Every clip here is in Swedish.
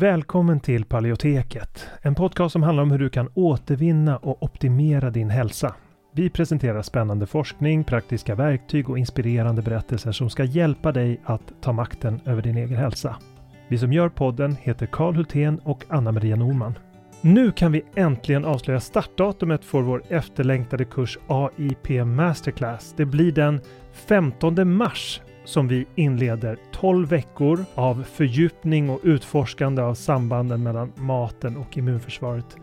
Välkommen till Paleoteket, en podcast som handlar om hur du kan återvinna och optimera din hälsa. Vi presenterar spännande forskning, praktiska verktyg och inspirerande berättelser som ska hjälpa dig att ta makten över din egen hälsa. Vi som gör podden heter Karl Hultén och Anna-Maria Norman. Nu kan vi äntligen avslöja startdatumet för vår efterlängtade kurs AIP Masterclass. Det blir den 15 mars som vi inleder 12 veckor av fördjupning och utforskande av sambanden mellan maten och immunförsvaret.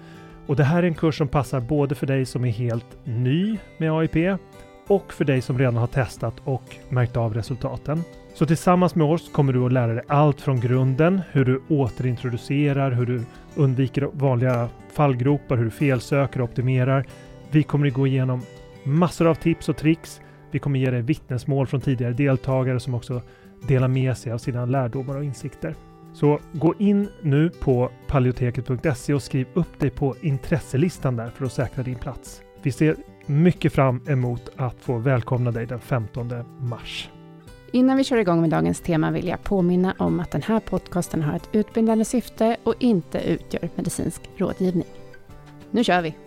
Och det här är en kurs som passar både för dig som är helt ny med AIP och för dig som redan har testat och märkt av resultaten. Så tillsammans med oss kommer du att lära dig allt från grunden, hur du återintroducerar, hur du undviker vanliga fallgropar, hur du felsöker och optimerar. Vi kommer att gå igenom massor av tips och tricks. Vi kommer ge dig vittnesmål från tidigare deltagare som också delar med sig av sina lärdomar och insikter. Så gå in nu på paleoteket.se och skriv upp dig på intresselistan där för att säkra din plats. Vi ser mycket fram emot att få välkomna dig den 15 mars. Innan vi kör igång med dagens tema vill jag påminna om att den här podcasten har ett utbildande syfte och inte utgör medicinsk rådgivning. Nu kör vi!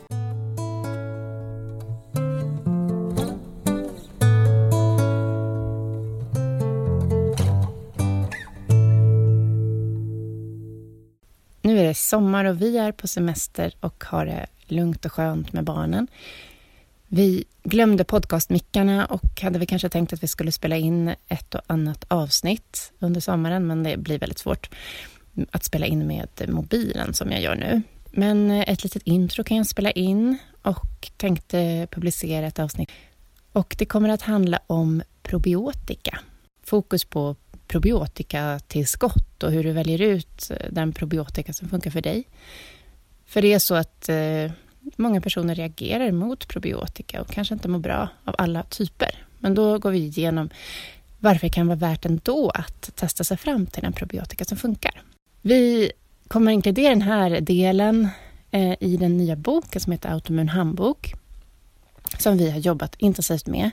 Sommar och vi är på semester och har det lugnt och skönt med barnen. Vi glömde podcastmickarna och hade vi kanske tänkt att vi skulle spela in ett och annat avsnitt under sommaren, men det blir väldigt svårt att spela in med mobilen som jag gör nu. Men ett litet intro kan jag spela in och tänkte publicera ett avsnitt. Och det kommer att handla om probiotika. Fokus på probiotikatillskott och hur du väljer ut eh, den probiotika som funkar för dig. För det är så att eh, många personer reagerar mot probiotika och kanske inte mår bra av alla typer. Men då går vi igenom varför det kan vara värt ändå att testa sig fram till en probiotika som funkar. Vi kommer inkludera den här delen eh, i den nya boken som heter Autoimmun handbok som vi har jobbat intensivt med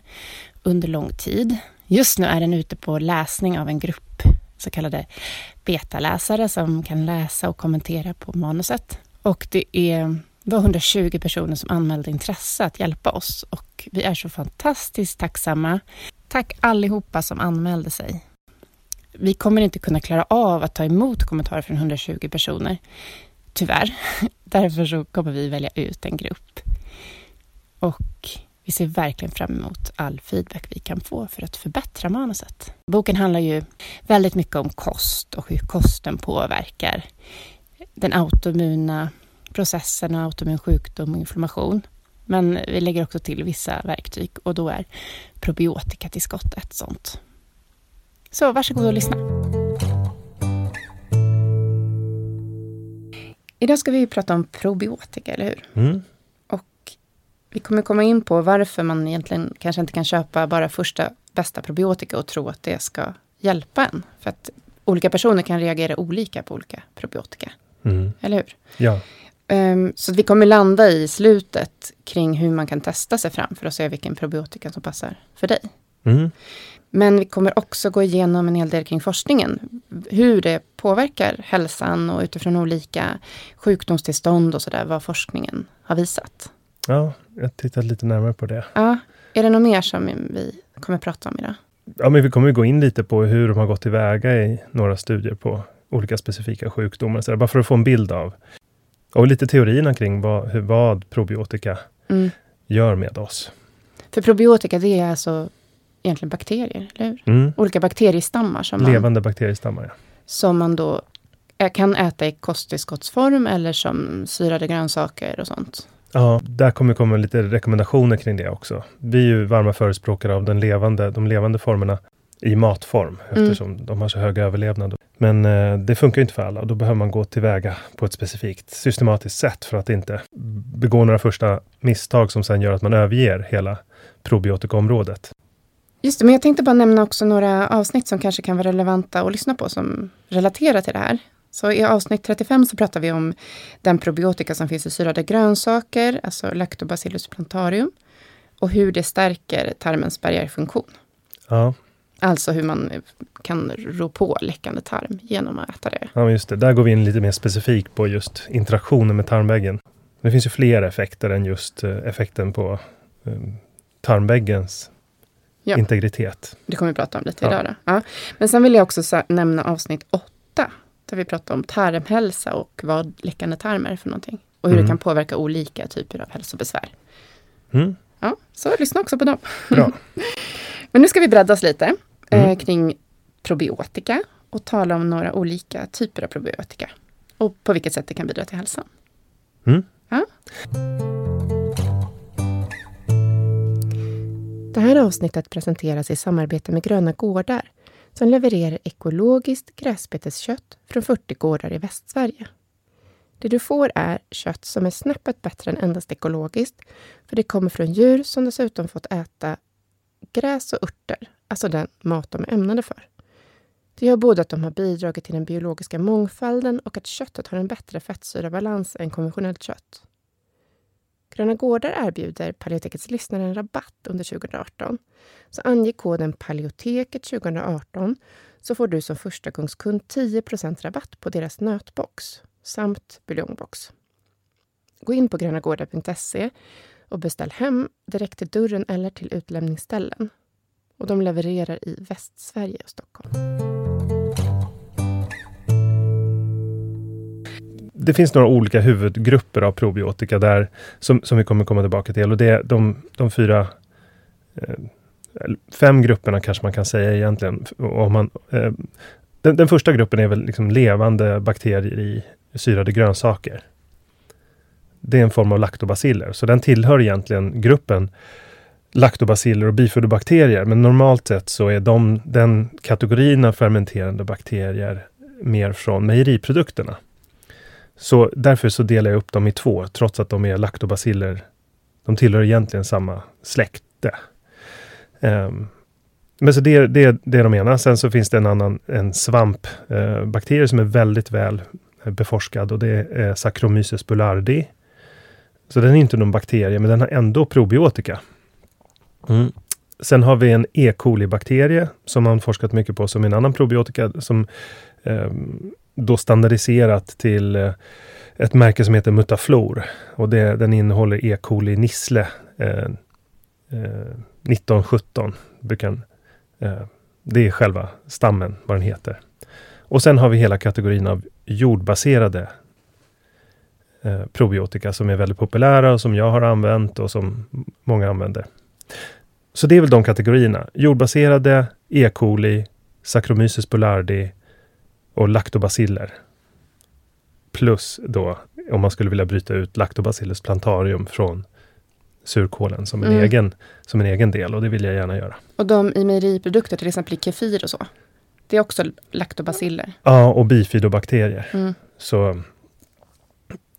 under lång tid. Just nu är den ute på läsning av en grupp så kallade betaläsare som kan läsa och kommentera på manuset. Och det är var 120 personer som anmälde intresse att hjälpa oss och vi är så fantastiskt tacksamma. Tack allihopa som anmälde sig. Vi kommer inte kunna klara av att ta emot kommentarer från 120 personer, tyvärr. Därför så kommer vi välja ut en grupp. Och vi ser verkligen fram emot all feedback vi kan få för att förbättra manuset. Boken handlar ju väldigt mycket om kost och hur kosten påverkar den autoimmuna processen och autoimmun sjukdom och inflammation. Men vi lägger också till vissa verktyg och då är probiotikatillskott ett sånt. Så varsågod och lyssna. Idag ska vi prata om probiotika, eller hur? Mm. Vi kommer komma in på varför man egentligen kanske inte kan köpa bara första bästa probiotika och tro att det ska hjälpa en. För att olika personer kan reagera olika på olika probiotika. Mm. Eller hur? Ja. Um, så vi kommer landa i slutet kring hur man kan testa sig fram för att se vilken probiotika som passar för dig. Mm. Men vi kommer också gå igenom en hel del kring forskningen. Hur det påverkar hälsan och utifrån olika sjukdomstillstånd och sådär, vad forskningen har visat. Ja, jag tittat lite närmare på det. Ja, är det något mer som vi kommer prata om idag? Ja, men vi kommer gå in lite på hur de har gått tillväga i några studier på olika specifika sjukdomar. Så där, bara för att få en bild av och lite teorierna kring vad, hur, vad probiotika Mm. gör med oss. För probiotika, det är alltså egentligen bakterier, eller hur? Mm. Olika bakteriestammar som man, Levande bakteriestammar, ja. som man då kan äta i kosttillskottsform eller som syrade grönsaker och sånt. Ja, där kommer komma lite rekommendationer kring det också. Vi är ju varma förespråkare av den levande, de levande formerna i matform, Mm. eftersom de har så hög överlevnad. Men eh, det funkar ju inte för alla och då behöver man gå tillväga på ett specifikt systematiskt sätt för att inte begå några första misstag som sen gör att man överger hela probiotikaområdet. Just det, men jag tänkte bara nämna också några avsnitt som kanske kan vara relevanta att lyssna på som relaterar till det här. Så i avsnitt 35 så pratar vi om den probiotika som finns i syrade grönsaker, alltså Lactobacillus plantarium, och hur det stärker tarmens barriärfunktion. Ja, Alltså hur man kan rå på läckande tarm genom att äta det. Ja, just det. Där går vi in lite mer specifikt på just interaktionen med tarmväggen. Det finns ju fler effekter än just eh, effekten på um, tarmväggens ja. integritet. Det kommer vi prata om lite ja. idag. Då. Ja. Men sen vill jag också nämna avsnitt åtta, där vi pratar om tarmhälsa och vad läckande tarm är för någonting. Och hur mm. det kan påverka olika typer av hälsobesvär. Mm. Ja, så lyssna också på dem. Bra. Men nu ska vi bredda oss lite eh, mm. kring probiotika och tala om några olika typer av probiotika och på vilket sätt det kan bidra till hälsan. Mm. Ja. Det här avsnittet presenteras i samarbete med Gröna Gårdar som levererar ekologiskt gräsbeteskött från 40 gårdar i Västsverige. Det du får är kött som är snäppet bättre än endast ekologiskt, för det kommer från djur som dessutom fått äta gräs och örter, alltså den mat de är ämnade för. Det gör både att de har bidragit till den biologiska mångfalden och att köttet har en bättre fettsyrabalans än konventionellt kött. Gröna Gårdar erbjuder Paleotekets lyssnare en rabatt under 2018. Så ange koden Paleoteket 2018 så får du som förstagångskund 10% rabatt på deras nötbox samt buljongbox. Gå in på grönagårdar.se och beställ hem direkt till dörren eller till utlämningsställen. Och de levererar i Västsverige och Stockholm. Det finns några olika huvudgrupper av probiotika där som, som vi kommer komma tillbaka till. Och det är de, de fyra eh, fem grupperna kanske man kan säga egentligen. Om man, eh, den, den, första gruppen är väl liksom levande bakterier i syrade grönsaker. Det är en form av laktobaciller, så den tillhör egentligen gruppen laktobaciller och bifidobakterier. Men normalt sett så är de, den kategorin av fermenterande bakterier mer från mejeriprodukterna. Så därför så delar jag upp dem i två, trots att de är laktobaciller. De tillhör egentligen samma släkte. Um, men så det, det, det är de ena. Sen så finns det en annan, en svampbakterie uh, som är väldigt väl beforskad och det är Saccharomyces boulardii. Så den är inte någon bakterie, men den har ändå probiotika. Mm. Sen har vi en E. coli-bakterie som man forskat mycket på som en annan probiotika som eh, då standardiserat till eh, ett märke som heter Mutaflor. Och det, den innehåller E. coli nissle eh, eh 1917. Brukar, eh, det är själva stammen, vad den heter. Och sen har vi hela kategorin av jordbaserade eh, probiotika som är väldigt populära och som jag har använt och som många använder. Så det är väl de kategorierna. Jordbaserade, E. coli, Saccharomyces boulardii och laktobaciller. Plus då, om man skulle vilja bryta ut Lactobacillus plantarium från surkålen som en, mm. egen, som en egen del och det vill jag gärna göra. Och de i mejeriprodukter, till exempel i kefir och så? Det är också laktobaciller? Ja, och bifidobakterier. Mm. Så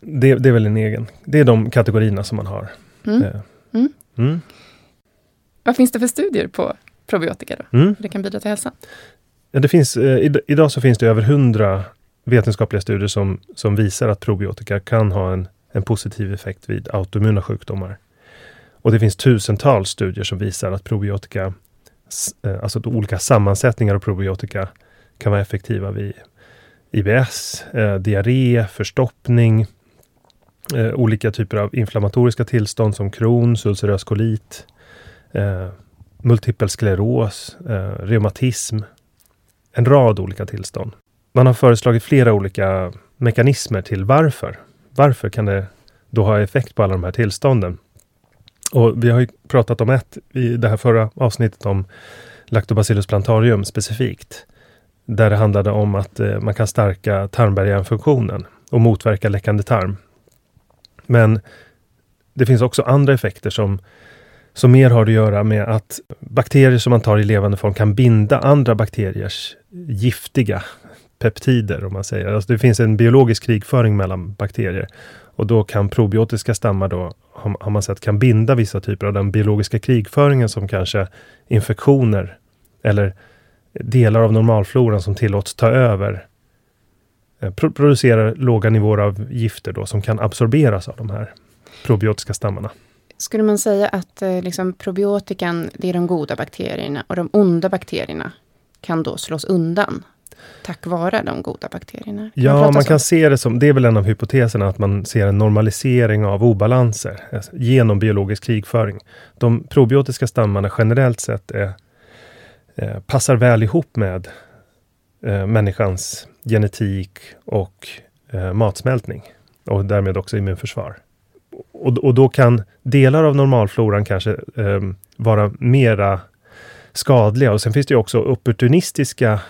det, det, är väl en egen. Det är de kategorierna som man har. Mm. Eh, mm. Mm. Vad finns det för studier på probiotika då? Mm. Hur det kan bidra till hälsan? Ja, det finns, eh, idag så finns det över hundra vetenskapliga studier som, som visar att probiotika kan ha en, en positiv effekt vid autoimmuna sjukdomar. Och det finns tusentals studier som visar att probiotika, eh, alltså olika sammansättningar av probiotika, kan vara effektiva vid IBS, eh, diarré, förstoppning, eh, olika typer av inflammatoriska tillstånd som Crohns, ulcerös kolit, eh, multipel skleros, eh, reumatism. En rad olika tillstånd. Man har föreslagit flera olika mekanismer till varför. Varför kan det då ha effekt på alla de här tillstånden? Och vi har ju pratat om ett i det här förra avsnittet om Lactobacillus plantarium specifikt. Där det handlade om att eh, man kan stärka tarmbarriärfunktionen och motverka läckande tarm. Men det finns också andra effekter som, som mer har att göra med att bakterier som man tar i levande form kan binda andra bakteriers giftiga peptider, om man säger. Alltså det finns en biologisk krigföring mellan bakterier. Och då kan probiotiska stammar då, har man sett, kan binda vissa typer av den biologiska krigföringen som kanske infektioner eller delar av normalfloran som tillåts ta över eh, producerar låga nivåer av gifter då, som kan absorberas av de här probiotiska stammarna. Skulle man säga att eh, liksom, probiotikan, det är de goda bakterierna och de onda bakterierna kan då slås undan tack vare de goda bakterierna? Kan ja, man, man kan se det som, det är väl en av hypoteserna, att man ser en normalisering av obalanser alltså, genom biologisk krigföring. De probiotiska stammarna generellt sett är, eh, passar väl ihop med eh, människans genetik och eh, matsmältning och därmed också immunförsvar. Och, och då kan delar av normalfloran kanske eh, vara mera skadliga och sen finns det ju också opportunistiska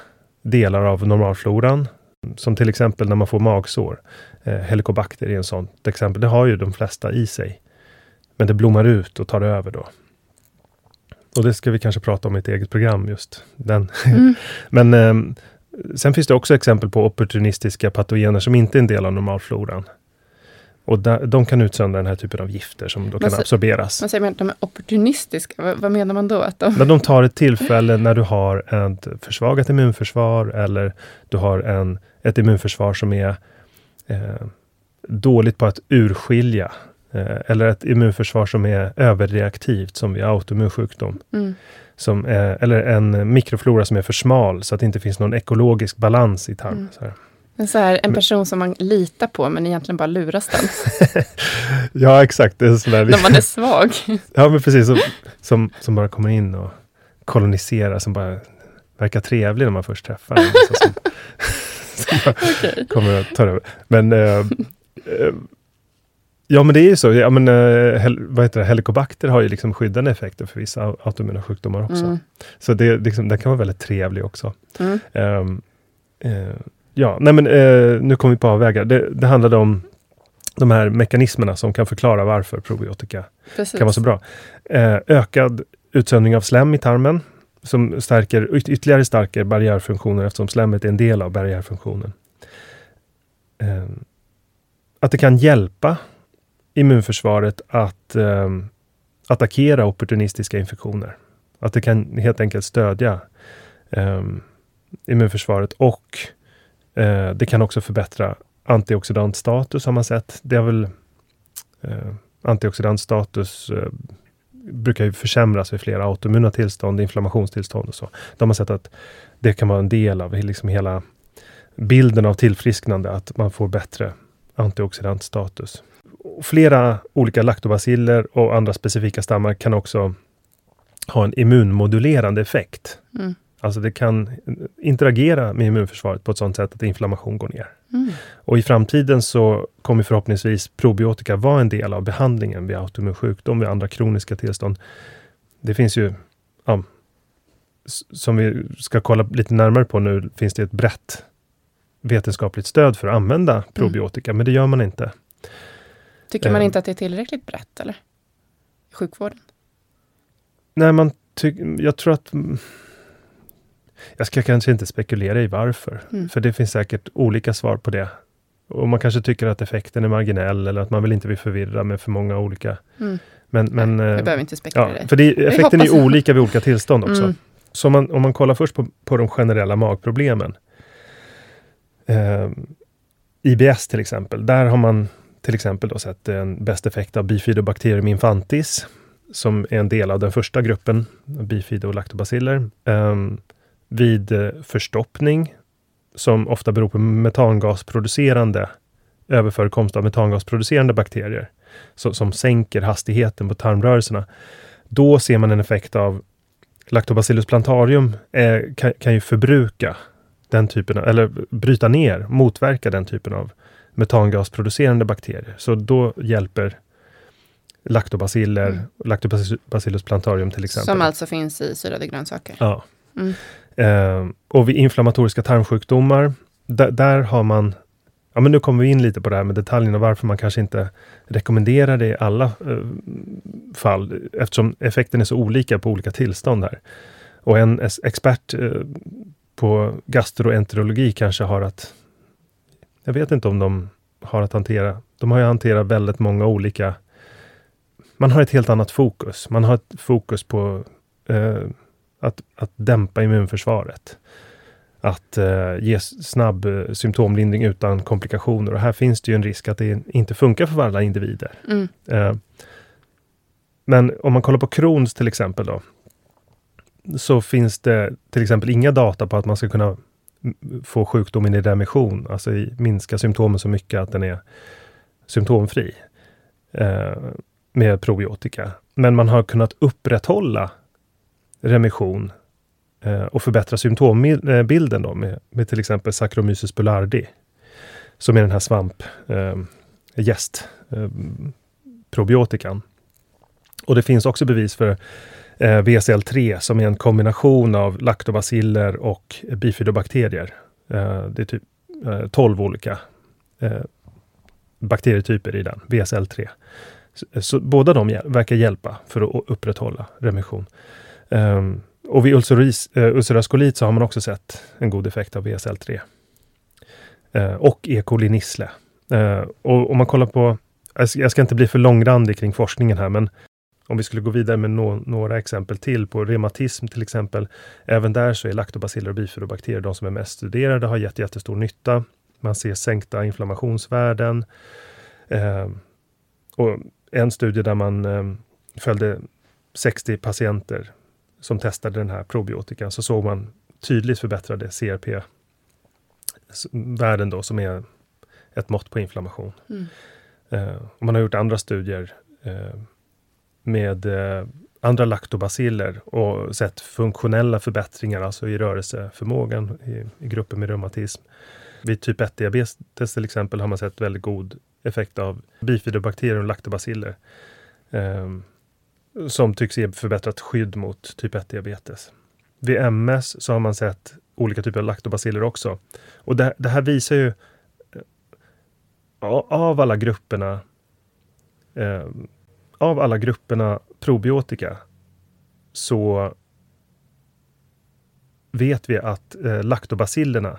delar av normalfloran, som till exempel när man får magsår. Eh, helikobakter är en sånt exempel. Det har ju de flesta i sig. Men det blommar ut och tar över då. Och det ska vi kanske prata om i ett eget program, just den. Mm. Men eh, sen finns det också exempel på opportunistiska patogener som inte är en del av normalfloran. Och de kan utsöndra den här typen av gifter som då kan absorberas. Man säger att de är opportunistiska, vad, vad, menar man då? Att de... När de tar ett tillfälle när du har ett försvagat immunförsvar eller du har en, ett immunförsvar som är eh, dåligt på att urskilja eh, eller ett immunförsvar som är överreaktivt som vid autoimmun sjukdom. Mm. Som, eh, eller en mikroflora som är för smal så att det inte finns någon ekologisk balans i tarmen. Mm. En, så här, en person som man litar på, men egentligen bara luras den. ja, exakt. Det är sådär. När man är svag. ja, men precis. Som, som, som, bara kommer in och koloniserar, som bara verkar trevlig när man först träffar den. som, som okay. kommer att ta över. Men äh, äh, Ja, men det är ju så. Ja, men, hel, vad heter det? Helikobakter har ju liksom skyddande effekter för vissa autoimmuna sjukdomar också. Mm. Så det, liksom, den kan vara väldigt trevlig också. Mm. Um, uh, Ja, nej men eh, nu kommer vi på avvägar. Det, det handlade om de här mekanismerna som kan förklara varför probiotika Precis. kan vara så bra. Eh, ökad utsöndring av slem i tarmen som stärker, ytterligare stärker barriärfunktionen eftersom slemmet är en del av barriärfunktionen. Eh, att det kan hjälpa immunförsvaret att eh, attackera opportunistiska infektioner. Att det kan helt enkelt stödja eh, immunförsvaret och Eh, det kan också förbättra antioxidantstatus har man sett. Det är väl eh, antioxidantstatus eh, brukar ju försämras vid flera autoimmuna tillstånd, inflammationstillstånd och så. De har sett att det kan vara en del av liksom hela bilden av tillfrisknande, att man får bättre antioxidantstatus. Flera olika laktobaciller och andra specifika stammar kan också ha en immunmodulerande effekt. Mm. Alltså det kan interagera med immunförsvaret på ett sådant sätt att inflammation går ner. Mm. Och i framtiden så kommer förhoppningsvis probiotika vara en del av behandlingen vid autoimmun sjukdom, vid andra kroniska tillstånd. Det finns ju, ja, som vi ska kolla lite närmare på nu, finns det ett brett vetenskapligt stöd för att använda mm. probiotika, mm. men det gör man inte. Tycker man eh. inte att det är tillräckligt brett, eller? I sjukvården? Nej, man tycker, jag tror att jag ska kanske inte spekulera i varför, mm. för det finns säkert olika svar på det. Och man kanske tycker att effekten är marginell eller att man vill inte bli förvirrad med för många olika. Mm. Men, men, Nej, vi behöver inte spekulera. Ja, för det, effekten är olika vid olika tillstånd också. Mm. Så man, om man kollar först på, på de generella magproblemen. Eh, IBS till exempel, där har man till exempel då sett en bäst effekt av bifidobacterium infantis, som är en del av den första gruppen, bifidolactobaciller. Um, vid eh, förstoppning, som ofta beror på metangasproducerande överförekomst av metangasproducerande bakterier, så, som sänker hastigheten på tarmrörelserna. Då ser man en effekt av Lactobacillus plantarium eh, kan, kan ju förbruka den typen av, eller bryta ner, motverka den typen av metangasproducerande bakterier. Så då hjälper laktobaciller, mm. Lactobacillus plantarium till exempel. Som alltså finns i syrade grönsaker? Ja. Mm. Eh, och vid inflammatoriska tarmsjukdomar, där, har man Ja, men nu kommer vi in lite på det här med detaljerna, varför man kanske inte rekommenderar det i alla eh, fall, eftersom effekten är så olika på olika tillstånd här. Och en expert eh, på gastroenterologi kanske har att... Jag vet inte om de har att hantera... De har ju hanterat väldigt många olika... Man har ett helt annat fokus. Man har ett fokus på eh, att, att dämpa immunförsvaret. Att eh, ge snabb eh, symptomlindring utan komplikationer. Och här finns det ju en risk att det inte funkar för alla individer. Mm. Eh, men om man kollar på Crohns till exempel då, så finns det till exempel inga data på att man ska kunna få sjukdomen i remission, alltså i, minska symptomen så mycket att den är symptomfri eh, med probiotika. Men man har kunnat upprätthålla remission eh, och förbättra symptombilden eh, då med, med till exempel Saccharomyces boulardii, som är den här svamp eh, gäst eh, probiotikan. Och det finns också bevis för eh, VSL3 som är en kombination av laktobaciller och bifidobakterier. Eh, det är typ eh, 12 olika eh, bakterietyper i den, VSL3. Så, så båda de hjäl verkar hjälpa för att upprätthålla remission. Um, och vid ulceris, uh, eh, ulcerös kolit så har man också sett en god effekt av VSL3. Uh, ehm, och E. coli nissle. Uh, ehm, och om man kollar på, jag ska inte bli för långrandig kring forskningen här, men om vi skulle gå vidare med no några exempel till på reumatism till exempel. Även där så är laktobaciller och bifidobakterier de som är mest studerade, har gett jättestor nytta. Man ser sänkta inflammationsvärden. Eh, och en studie där man eh, följde 60 patienter som testade den här probiotikan, så såg man tydligt förbättrade CRP-värden då, som är ett mått på inflammation. Mm. Eh, och man har gjort andra studier eh, med eh, andra laktobaciller och sett funktionella förbättringar, alltså i rörelseförmågan i, i grupper med reumatism. Vid typ 1-diabetes till exempel har man sett väldigt god effekt av bifidobakterier och laktobaciller. Som tycks ge förbättrat skydd mot typ 1-diabetes. Vid MS så har man sett olika typer av laktobaciller också. Och det, det här visar ju eh, av alla grupperna eh, av alla grupperna probiotika så vet vi att eh, laktobacillerna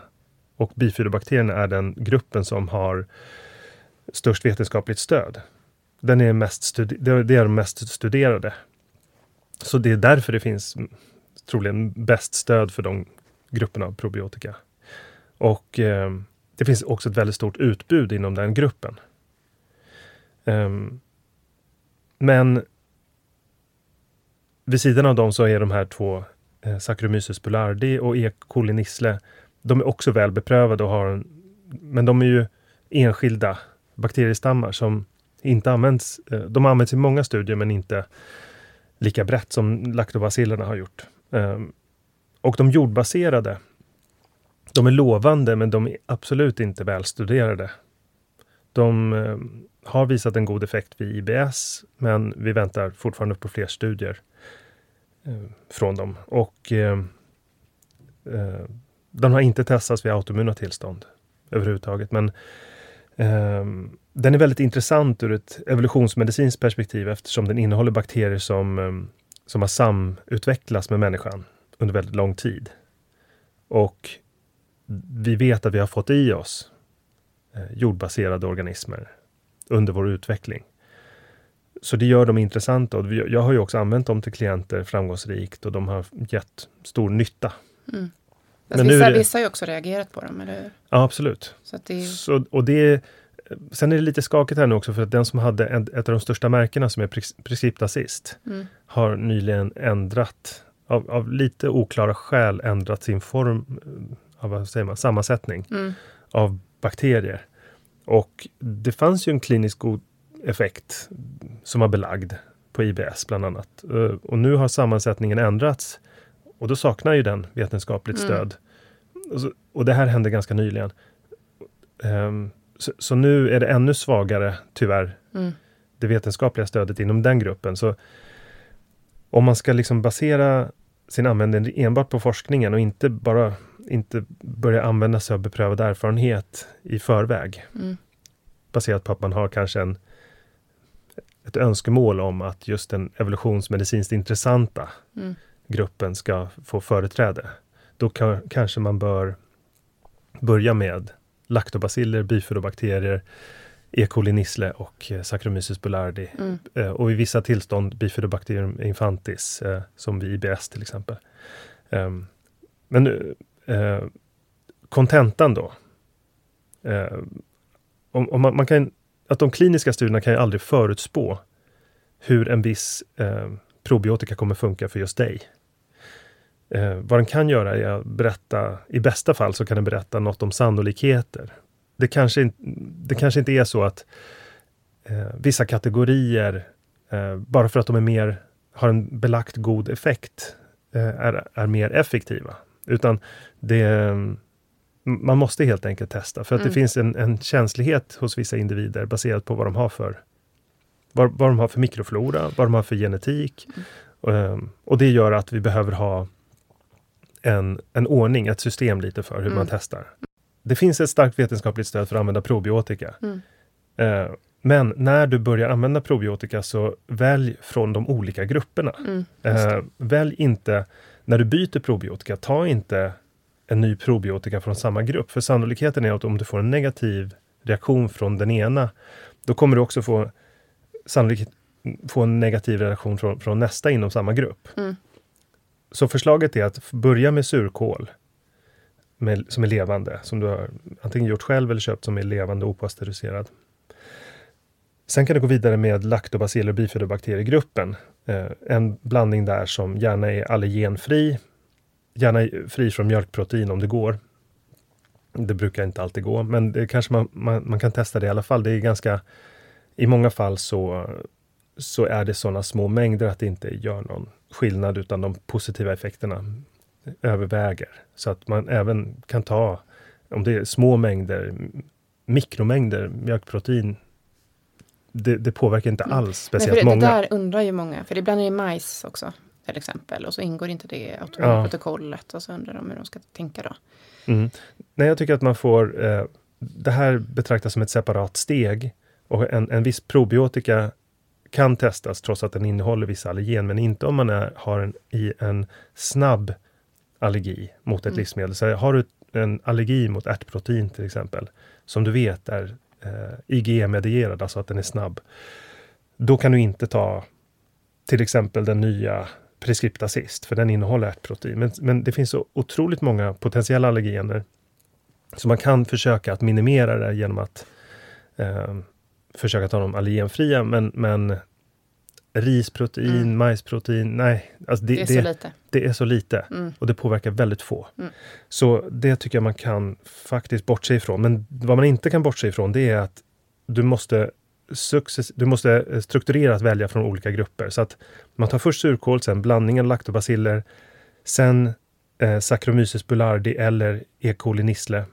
och bifidobakterierna är den gruppen som har störst vetenskapligt stöd. Den är mest det är de mest studerade. Så det är därför det finns troligen bäst stöd för de grupperna av probiotika. Och eh, det finns också ett väldigt stort utbud inom den gruppen. Um, men vid sidan av dem så är de här två eh, Saccharomyces boulardii och E. coli nissle, de är också väl beprövade och har en, men de är ju enskilda bakteriestammar som inte används. De de används i många studier men inte lika brett som laktobacillerna har gjort. Ehm, och de jordbaserade, de är lovande men de är absolut inte välstuderade. De ehm, har visat en god effekt vid IBS, men vi väntar fortfarande på fler studier ehm, från dem. Och eh, de den har inte testats vid autoimmuna tillstånd överhuvudtaget, men den är väldigt intressant ur ett evolutionsmedicinskt perspektiv eftersom den innehåller bakterier som, eh, som har samutvecklats med människan under väldigt lång tid. Och vi vet att vi har fått i oss eh, jordbaserade organismer under vår utveckling. Så det gör dem intressanta. Och jag har ju också använt dem till klienter framgångsrikt och de har gett stor nytta. Mm. Men vissa, det... vissa har ju också reagerat på dem, eller hur? Ja, absolut. Så det... Så, och det, sen är det lite skakigt här nu också, för att den som hade en, ett av de största märkena, som är Prescript Assist, mm. har nyligen ändrat, av, av, lite oklara skäl, ändrat sin form, eh, av, vad säger man, sammansättning mm. av bakterier. Och det fanns ju en kliniskt god effekt som var belagd på IBS bland annat. Eh, och nu har sammansättningen ändrats och då saknar ju den vetenskapligt mm. stöd. Och, så, och, det här hände ganska nyligen. Um, så, så, nu är det ännu svagare, tyvärr, mm. det vetenskapliga stödet inom den gruppen. Så om man ska liksom basera sin användning enbart på forskningen och inte bara inte börja använda sig av beprövad erfarenhet i förväg. Mm. Baserat på att man har kanske en, ett önskemål om att just den evolutionsmedicinskt intressanta mm. gruppen ska få företräde. Då kan, kanske man bör börja med laktobaciller, bifidobakterier, E. coli nissle och eh, Saccharomyces boulardii. Mm. Eh, och i vissa tillstånd Bifidobacterium infantis, eh, som vid IBS till exempel. Men Eh, kontentan då. Eh, om, om man, man, kan, att de kliniska studierna kan ju aldrig förutspå hur en viss eh, probiotika kommer funka för just dig. Eh, vad den kan göra är att berätta, i bästa fall så kan den berätta något om sannolikheter. Det kanske, det kanske inte är så att eh, vissa kategorier, eh, bara för att de är mer, har en belagt god effekt, eh, är, är mer effektiva. Utan det, man måste helt enkelt testa, för att mm. det finns en, en känslighet hos vissa individer baserat på vad de har för vad, vad de har för mikroflora, vad de har för genetik. Mm. Um, och det gör att vi behöver ha en, en ordning, ett system lite för hur mm. man testar. Det finns ett starkt vetenskapligt stöd för att använda probiotika. Mm. Uh, men när du börjar använda probiotika så välj från de olika grupperna. Mm, uh, välj inte, när du byter probiotika, ta inte en ny probiotika från samma grupp. För sannolikheten är att om du får en negativ reaktion från den ena, då kommer du också få sannolikt få en negativ reaktion från, från nästa inom samma grupp. Mm. Så förslaget är att börja med surkål med, som är levande, som du har antingen gjort själv eller köpt som är levande opastöriserad. Sen kan du gå vidare med laktobaciller och bifidobakteriegruppen. Eh, en blandning där som gärna är allergenfri, gärna fri från mjölkprotein om det går. Det brukar inte alltid gå, men det kanske man, man, man kan testa det i alla fall. Det är ganska i många fall så, så är det sådana små mängder att det inte gör någon skillnad utan de positiva effekterna överväger. Så att man även kan ta, om det är små mängder, mikromängder mjölkprotein, det, det påverkar inte mm. alls speciellt det, många. Det där undrar ju många, för ibland är det majs också till exempel och så ingår inte det i ja. och så undrar de hur de ska tänka då. Mm. Nej, jag tycker att man får eh, det här betraktas som ett separat steg och en, en viss probiotika kan testas trots att den innehåller vissa allergen, men inte om man är, har en, i en snabb allergi mot ett mm. livsmedel. Så har du en allergi mot ärtprotein till exempel, som du vet är eh, IgE-medierad, alltså att den är snabb, då kan du inte ta till exempel den nya Prescriptacist, för den innehåller ärtprotein. Men, men det finns så otroligt många potentiella allergener, så man kan försöka att minimera det genom att eh, försöka ta dem allergenfria, men, men risprotein, mm. majsprotein, nej. Alltså det, det, är det, så lite. Det är så lite mm. och det påverkar väldigt få. Mm. Så det tycker jag man kan faktiskt bortse ifrån. Men vad man inte kan bortse ifrån, det är att du måste success, du måste strukturerat välja från olika grupper. Så att man tar först surkål, sen blandningen laktobaciller, sen eh, Saccharomyces boulardii eller E. coli nissle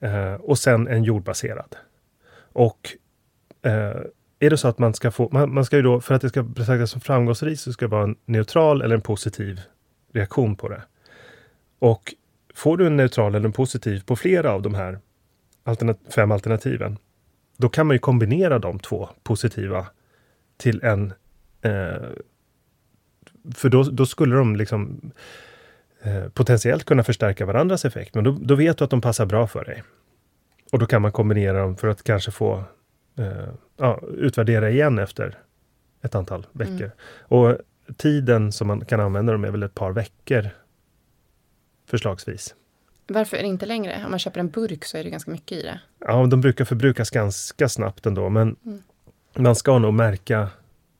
eh, och sen en jordbaserad. Och Eh, är det så att man ska få, man, man, ska ju då, för att det ska betraktas som framgångsrikt, så ska det vara en neutral eller en positiv reaktion på det. Och får du en neutral eller en positiv på flera av de här alternat fem alternativen, då kan man ju kombinera de två positiva till en... Eh, för då, då, skulle de liksom eh, potentiellt kunna förstärka varandras effekt, men då, då vet du att de passar bra för dig. Och då kan man kombinera dem för att kanske få eh, ja, utvärdera igen efter ett antal veckor. Mm. Och tiden som man kan använda dem är väl ett par veckor förslagsvis. Varför är det inte längre? Om man köper en burk så är det ganska mycket i det. Ja, de brukar förbrukas ganska snabbt ändå, men mm. man ska nog märka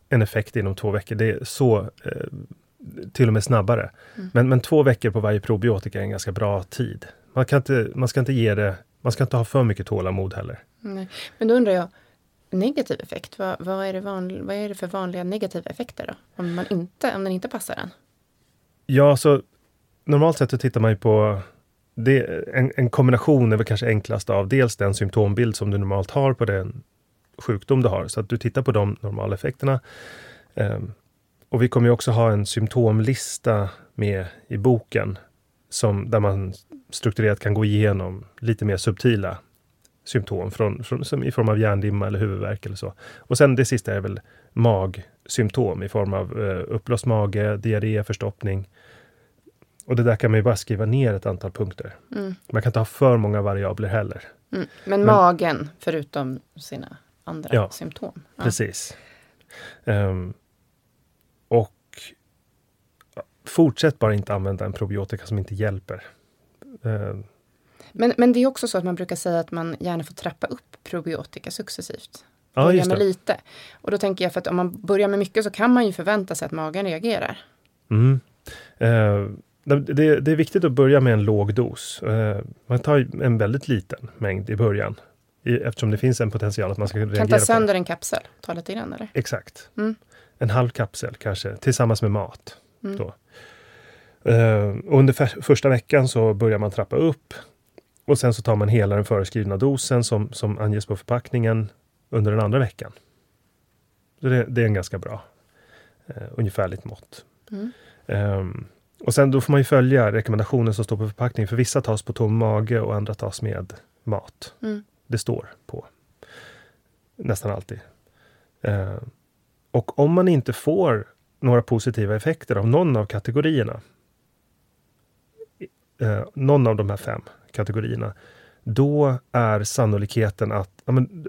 en effekt inom två veckor. Det är så, eh, till och med snabbare. Mm. Men, men två veckor på varje probiotika är en ganska bra tid. Man, kan inte, man ska inte ge det, man ska inte ha för mycket tålamod heller. Nej. Men då undrar jag, negativ effekt, vad, vad, är det van, vad är det för vanliga negativa effekter då? Om, man inte, om den inte passar en? Ja, så normalt sett så tittar man ju på det, en, en, kombination är väl kanske enklast av dels den symptombild som du normalt har på den sjukdom du har, så att du tittar på de normala effekterna. Um, och vi kommer ju också ha en symptomlista med i boken som, där man strukturerat kan gå igenom lite mer subtila symptom från, från, som i form av hjärndimma eller huvudvärk eller så. Och sen det sista är väl magsymptom i form av eh, uppblåst mage, diarré, förstoppning. Och det där kan man ju bara skriva ner ett antal punkter. Mm. Man kan inte ha för många variabler heller. Mm. Men, Men, magen, förutom sina andra ja, symptom? Ja. Precis. Um, och fortsätt bara inte använda en probiotika som inte hjälper. Men, men det är också så att man brukar säga att man gärna får trappa upp probiotika successivt. Ja, Börja med lite. Och då tänker jag för att om man börjar med mycket så kan man ju förvänta sig att magen reagerar. Mm. Eh, det, det är viktigt att börja med en låg dos. Eh, man tar en väldigt liten mängd i början. I, eftersom det finns en potential att man ska Kan reagera ta på det. sönder en kapsel, ta lite grann eller? Exakt. Mm. En halv kapsel kanske, tillsammans med mat. Mm. Då. Eh, under för, första veckan så börjar man trappa upp. Och sen så tar man hela den föreskrivna dosen som, som anges på förpackningen under den andra veckan. Så det, det är en ganska bra eh, ungefärligt mått. Mm. Ehm, och sen då får man ju följa rekommendationen som står på förpackningen. För vissa tas på tom mage och andra tas med mat. Mm. Det står på. Nästan alltid. Ehm, och om man inte får några positiva effekter av någon av kategorierna. eh, någon av de här fem kategorierna. Då är sannolikheten att ja, men,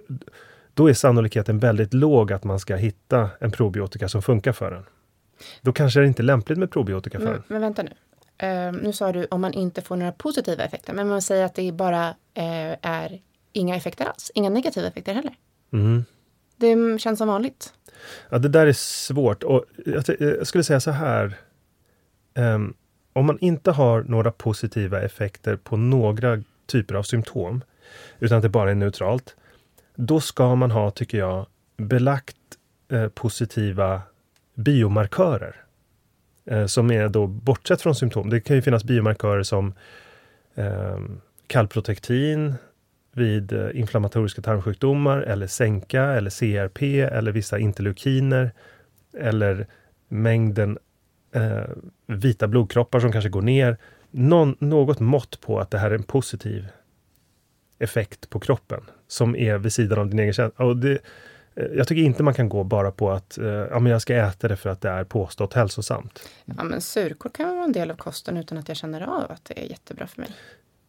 då är sannolikheten väldigt låg att man ska hitta en probiotika som funkar för en. Då kanske det inte är lämpligt med probiotika för Men, en. men vänta nu. Eh, nu sa du om man inte får några positiva effekter, men man säger att det bara eh, är inga effekter alls. Inga negativa effekter heller. Mm. Det känns som vanligt. Ja, det där är svårt. Och jag, jag skulle säga så här. Ehm, om man inte har några positiva effekter på några typer av symptom, utan att det bara är neutralt, då ska man ha, tycker jag, belagt eh, positiva biomarkörer. Eh, som är då bortsett från symptom. Det kan ju finnas biomarkörer som eh, kallprotektin vid eh, inflammatoriska tarmsjukdomar eller sänka eller CRP eller vissa interleukiner eller mängden eh, vita blodkroppar som kanske går ner. Någon, något mått på att det här är en positiv effekt på kroppen som är vid sidan av din egen känsla. Och det, eh, jag tycker inte man kan gå bara på att eh, ja, men jag ska äta det för att det är påstått hälsosamt. Ja, men surkål kan vara en del av kosten utan att jag känner av att det är jättebra för mig.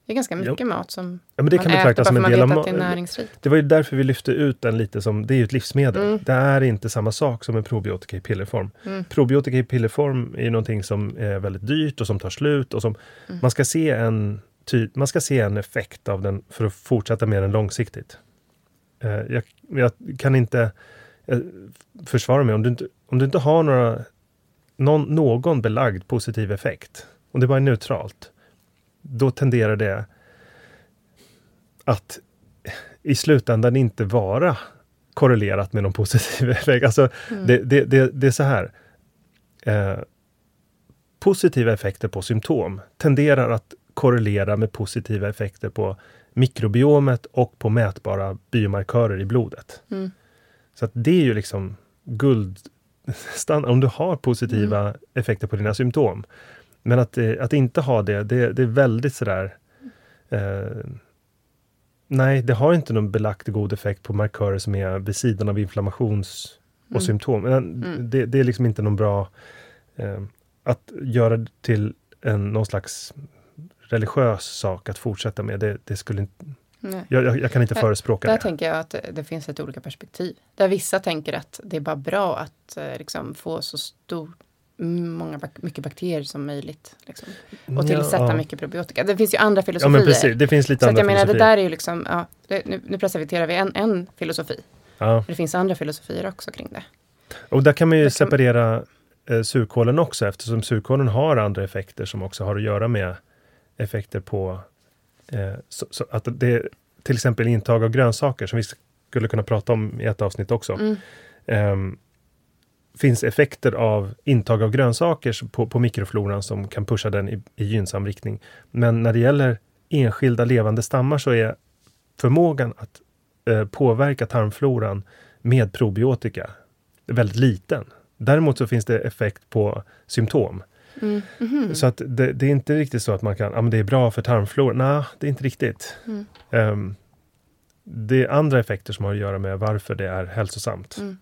Det är ganska mycket mat som Ja, men det man kan äter som en man del av att det är näringsrikt. Det var ju därför vi lyfte ut den lite som, det är ju ett livsmedel. Mm. Det är inte samma sak som en probiotika i pillerform. Mm. Probiotika i pillerform är ju någonting som är väldigt dyrt och som tar slut och som Mm. man ska se en ty, man ska se en effekt av den för att fortsätta med den långsiktigt. Eh, jag, jag kan inte eh, försvara mig om du inte, om du inte har några, någon, någon belagd positiv effekt, om det bara är neutralt, då tenderar det att i slutändan inte vara korrelerat med någon positiv effekt. Alltså, Mm. det, det, det, det är så här. Eh, positiva effekter på symptom tenderar att korrelera med positiva effekter på mikrobiomet och på mätbara biomarkörer i blodet. Mm. Så att det är ju liksom guldstandard om du har positiva effekter på dina symptom. Men att, eh, att inte ha det, det, det är väldigt sådär eh, Nej, det har inte någon belagt god effekt på markörer som är vid sidan av inflammations och Mm. symptom. Men Mm. Det, det är liksom inte någon bra eh, att göra det till en, någon slags religiös sak att fortsätta med. Det, det skulle inte, Nej. jag, jag, kan inte Där- förespråka Där det. tänker jag att det- finns lite olika perspektiv. Där vissa tänker att det är bara bra att eh, liksom, få så stor, mm, många, mycket bakterier som möjligt. Liksom, och tillsätta Ja. mycket probiotika. Det finns ju andra Ja filosofier. men precis, det finns lite så andra jag menar, det där är ju liksom, ja, det, nu, nu presenterar vi en, en filosofi. Ja. Det finns andra filosofier också kring det. Och där kan man ju kan- separera eh, surkålen också eftersom surkålen har andra effekter som också har att göra med effekter på eh, så, så att det till exempel intag av grönsaker som vi skulle kunna prata om i ett avsnitt också. Mm. Ehm, finns effekter av intag av grönsaker på, på mikrofloran som kan pusha den i, i gynnsam riktning. Men när det gäller enskilda levande stammar så är förmågan att eh, påverka tarmfloran med probiotika väldigt liten. Däremot så finns det effekt på symptom. Mm. Mhm. Så att det, det är inte riktigt så att man kan, ja men det är bra för tarmfloran. Nej, det är inte riktigt. Mm. Ehm, det är andra effekter som har att göra med varför det är hälsosamt. Mm.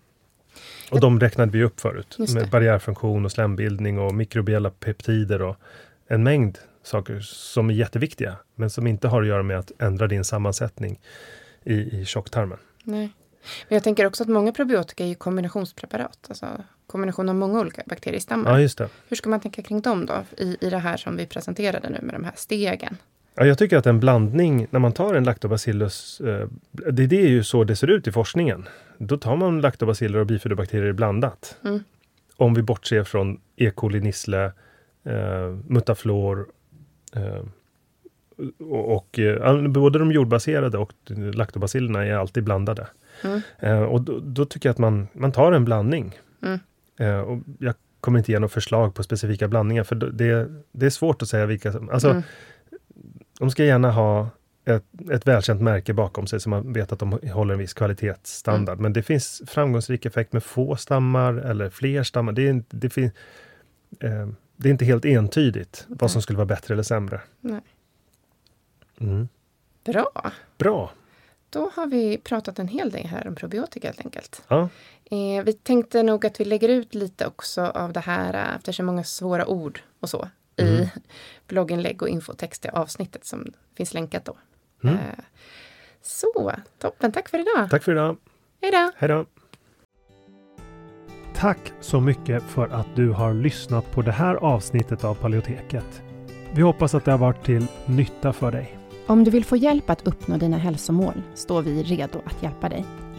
Och de räknade vi upp förut. Med barriärfunktion och slembildning och mikrobiella peptider och en mängd saker som är jätteviktiga. Men som inte har att göra med att ändra din sammansättning i, i tjocktarmen. Nej. Men jag tänker också att många probiotika är ju kombinationspreparat. Alltså kombination av många olika bakteriestammar. Ja, just det. Hur ska man tänka kring dem då? I, I det här som vi presenterade nu med de här stegen. Ja, jag tycker att en blandning, när man tar en lactobacillus, eh, det, det är ju så det ser ut i forskningen. Då tar man lactobaciller och bifidobakterier blandat. Mm. Om vi bortser från E. coli, nissle, eh, mutaflor eh, och, och eh, både de jordbaserade och laktobacillerna är alltid blandade. Mm. Eh, och då, då, tycker jag att man, man tar en blandning. Mm. Eh, och jag kommer inte ge något förslag på specifika blandningar, för det, det är svårt att säga vilka som... Alltså, Mm. De ska gärna ha ett, ett välkänt märke bakom sig, så man vet att de håller en viss kvalitetsstandard. Mm. Men det finns framgångsrik effekt med få stammar eller fler stammar. Det är, inte- det fin, eh, det är inte helt entydigt vad som Nej. skulle vara bättre eller sämre. Nej. Mm. Bra. Bra! Då har vi pratat en hel del här om probiotika helt enkelt. Ja. Eh, vi tänkte nog att vi lägger ut lite också av det här eh, efter så många svåra ord och så i Mm. blogginlägg och infotext i avsnittet som finns länkat då. Mm. Eh, så, toppen. Tack för idag. Tack för idag! Hej då! Hej då! Tack så mycket för att du har lyssnat på det här avsnittet av Paleoteket. Vi hoppas att det har varit till nytta för dig. Om du vill få hjälp att uppnå dina hälsomål står vi redo att hjälpa dig.